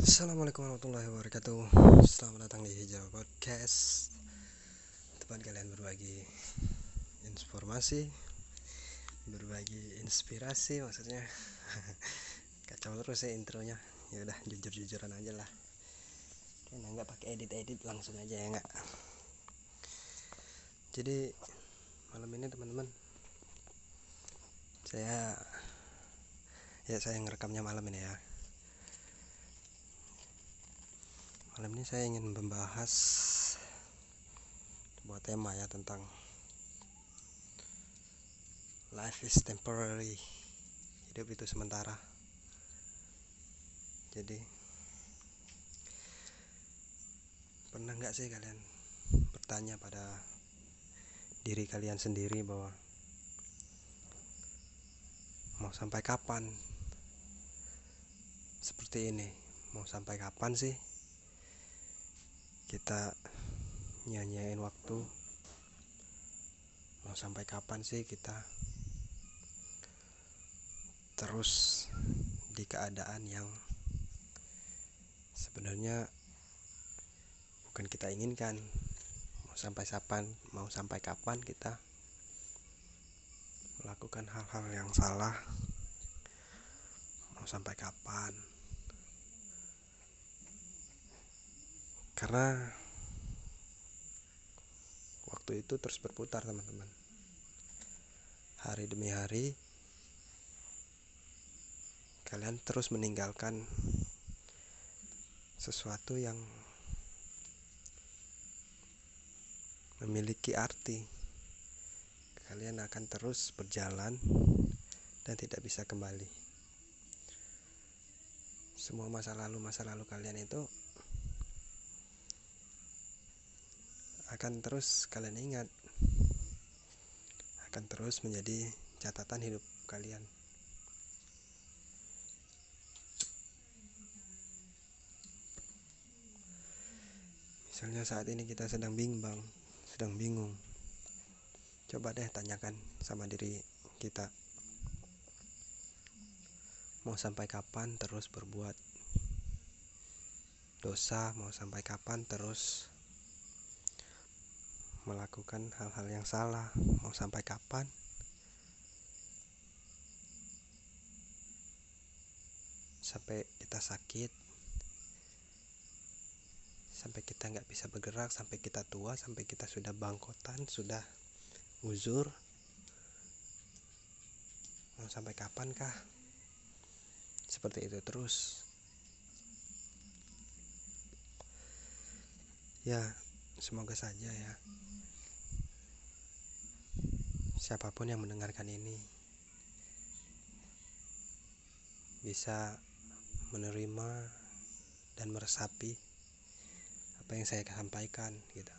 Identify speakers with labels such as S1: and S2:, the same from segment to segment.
S1: Assalamualaikum warahmatullahi wabarakatuh. Selamat datang di Hijau Podcast. Tempat kalian berbagi informasi Berbagi inspirasi maksudnya. Kacau terus ya intronya. Ya udah jujur-jujuran aja lah. Karena nggak pakai edit-edit langsung aja ya nggak? Jadi malam ini teman-teman Saya Ya saya ngerekamnya malam ini ya malam ini saya ingin membahas sebuah tema ya tentang life is temporary. Hidup itu sementara. Jadi pernah nggak sih kalian bertanya pada diri kalian sendiri bahwa mau sampai kapan? Seperti ini mau sampai kapan sih kita nyanyain waktu. Mau sampai kapan sih kita? Terus di keadaan yang sebenarnya bukan kita inginkan. Mau sampai kapan mau sampai kapan kita melakukan hal-hal yang salah? Mau sampai kapan karena waktu itu terus berputar teman-teman. Hari demi hari kalian terus meninggalkan sesuatu yang memiliki arti. Kalian akan terus berjalan dan tidak bisa kembali. Semua masa lalu masa lalu kalian itu akan terus kalian ingat. Akan terus menjadi catatan hidup kalian. Misalnya saat ini kita sedang bimbang sedang bingung. Coba deh tanyakan sama diri kita. Mau sampai kapan terus berbuat dosa? Mau sampai kapan terus melakukan hal-hal yang salah mau sampai kapan? Sampai kita sakit sampai kita nggak bisa bergerak sampai kita tua sampai kita sudah bangkotan sudah uzur mau sampai kapan kah seperti itu terus. Ya semoga saja ya. Siapa pun yang mendengarkan ini bisa menerima dan meresapi apa yang saya sampaikan gitu.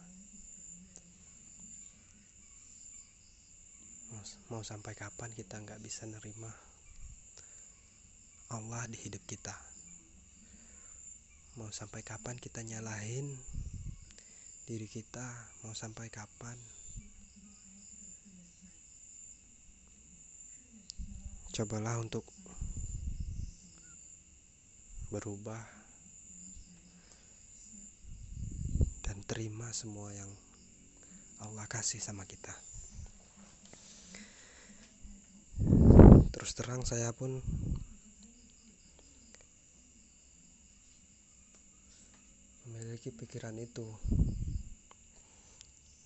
S1: Mau, mau sampai kapan kita nggak bisa nerima Allah di hidup kita? Mau sampai kapan kita nyalahin diri kita mau sampai kapan. Cobalah untuk berubah dan terima semua yang Allah kasih sama kita. Terus terang saya pun memiliki pikiran itu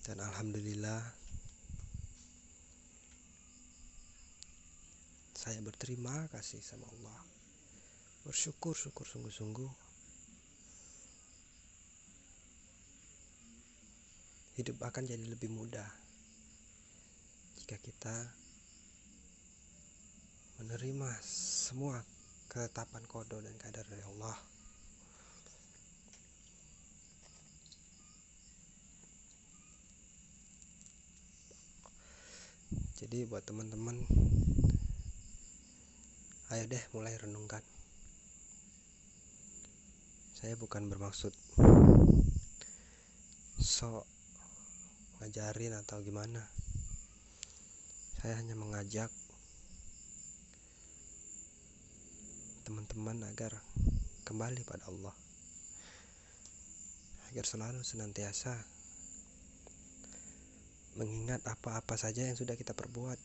S1: dan alhamdulillah saya berterima kasih sama Allah. Bersyukur syukur sungguh-sungguh. Hidup akan jadi lebih mudah jika kita menerima semua ketetapan kodo dan kadar dari Allah jadi buat teman-teman ayo deh mulai renungkan. Saya bukan bermaksud sok ngajarin atau gimana. Saya hanya mengajak teman-teman agar kembali pada Allah. Agar selalu senantiasa mengingat apa-apa saja yang sudah kita perbuat.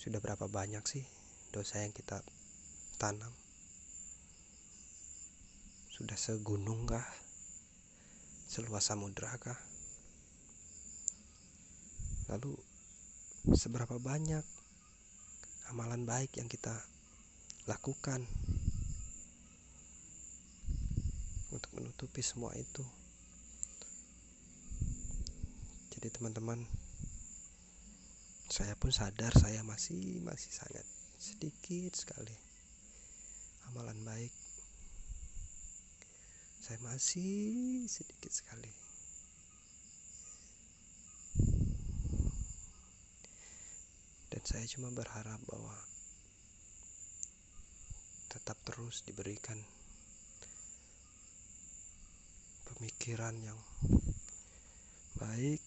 S1: Sudah berapa banyak sih dosa yang kita tanam? Sudah segunung kah? Seluas samudra kah? Lalu seberapa banyak amalan baik yang kita lakukan untuk menutupi semua itu jadi teman-teman saya pun sadar saya masih masih sangat sedikit sekali amalan baik. Saya masih sedikit sekali. Dan saya cuma berharap bahwa tetap terus diberikan pemikiran yang baik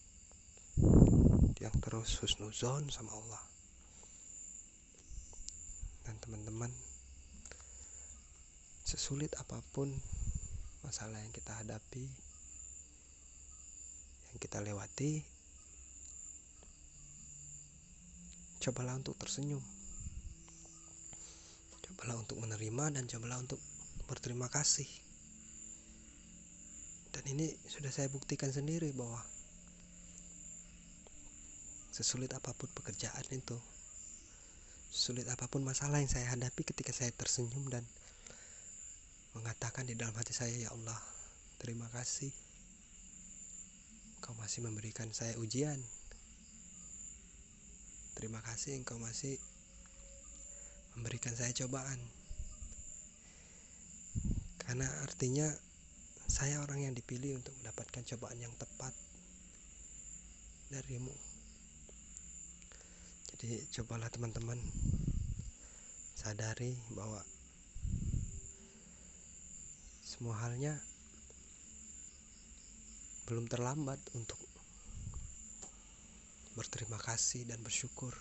S1: yang terus husnuzon sama Allah. Dan teman-teman sesulit apa pun masalah yang kita hadapi yang kita lewati cobalah untuk tersenyum. Cobalah untuk menerima dan cobalah untuk berterima kasih. Dan ini sudah saya buktikan sendiri bahwa sesulit apa pun pekerjaan itu sulit apa pun masalah yang saya hadapi ketika saya tersenyum dan mengatakan di dalam hati saya ya Allah terima kasih kau masih memberikan saya ujian Terima kasih engkau masih memberikan saya cobaan. Karena artinya saya orang yang dipilih untuk mendapatkan cobaan yang tepat darimu. Jadi cobalah teman-teman sadari bahwa semua halnya belum terlambat untuk berterima kasih dan bersyukur.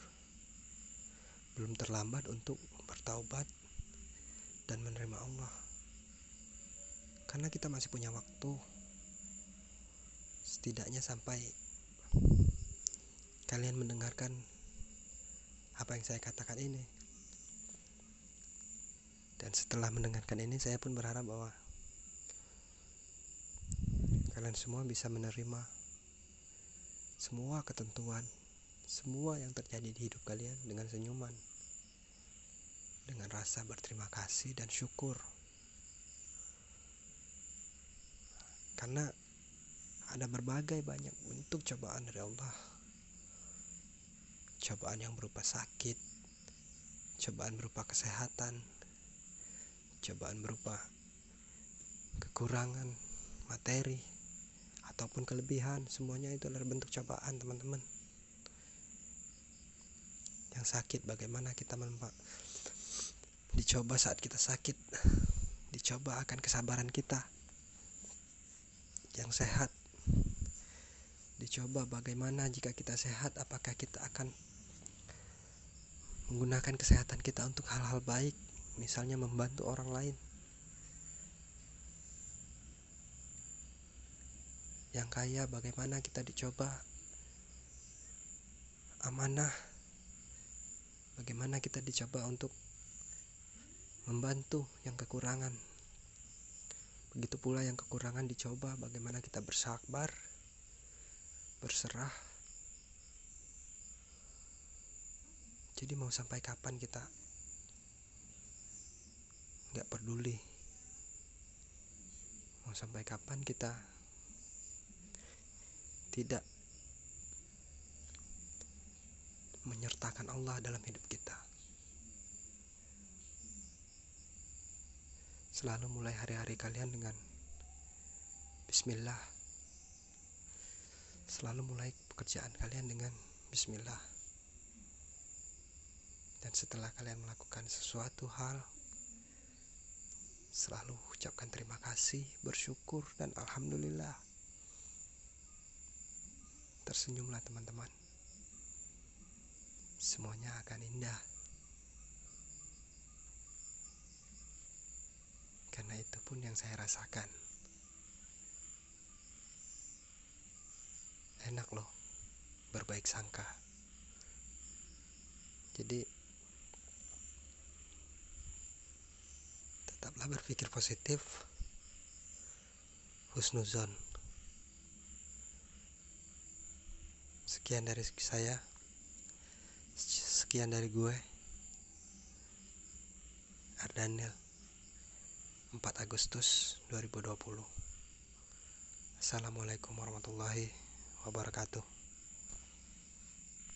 S1: Belum terlambat untuk bertaubat dan menerima Allah. Karena kita masih punya waktu. Setidaknya sampai kalian mendengarkan apa yang saya katakan ini. Dan setelah mendengarkan ini saya pun berharap bahwa kalian semua bisa menerima semua ketentuan, semua yang terjadi di hidup kalian dengan senyuman, dengan rasa berterima kasih dan syukur. Karena ada berbagai banyak bentuk cobaan dari Allah. Cobaan yang berupa sakit, cobaan berupa kesehatan, cobaan berupa kekurangan materi, ataupun kelebihan semuanya itu adalah bentuk cobaan teman-teman. Yang sakit bagaimana kita menempat dicoba saat kita sakit dicoba akan kesabaran kita. Yang sehat dicoba bagaimana jika kita sehat apakah kita akan menggunakan kesehatan kita untuk hal-hal baik misalnya membantu orang lain. Yang kaya bagaimana kita dicoba? Amanah. Bagaimana kita dicoba untuk membantu yang kekurangan? Begitu pula yang kekurangan dicoba bagaimana kita bersabar berserah jadi mau sampai kapan kita nggak peduli mau sampai kapan kita tidak menyertakan Allah dalam hidup kita. Selalu mulai hari-hari kalian dengan Bismillah. Selalu mulai pekerjaan kalian dengan Bismillah. Dan setelah kalian melakukan sesuatu hal, selalu ucapkan terima kasih, bersyukur, dan Alhamdulillah. Tersenyumlah teman-teman. Semuanya akan indah. itu pun yang saya rasakan enak loh berbaik sangka jadi tetaplah berpikir positif. Husnuzon. Sekian dari saya. Sekian dari gue. Ardanil 4 Agustus 2020 Assalamualaikum warahmatullahi wabarakatuh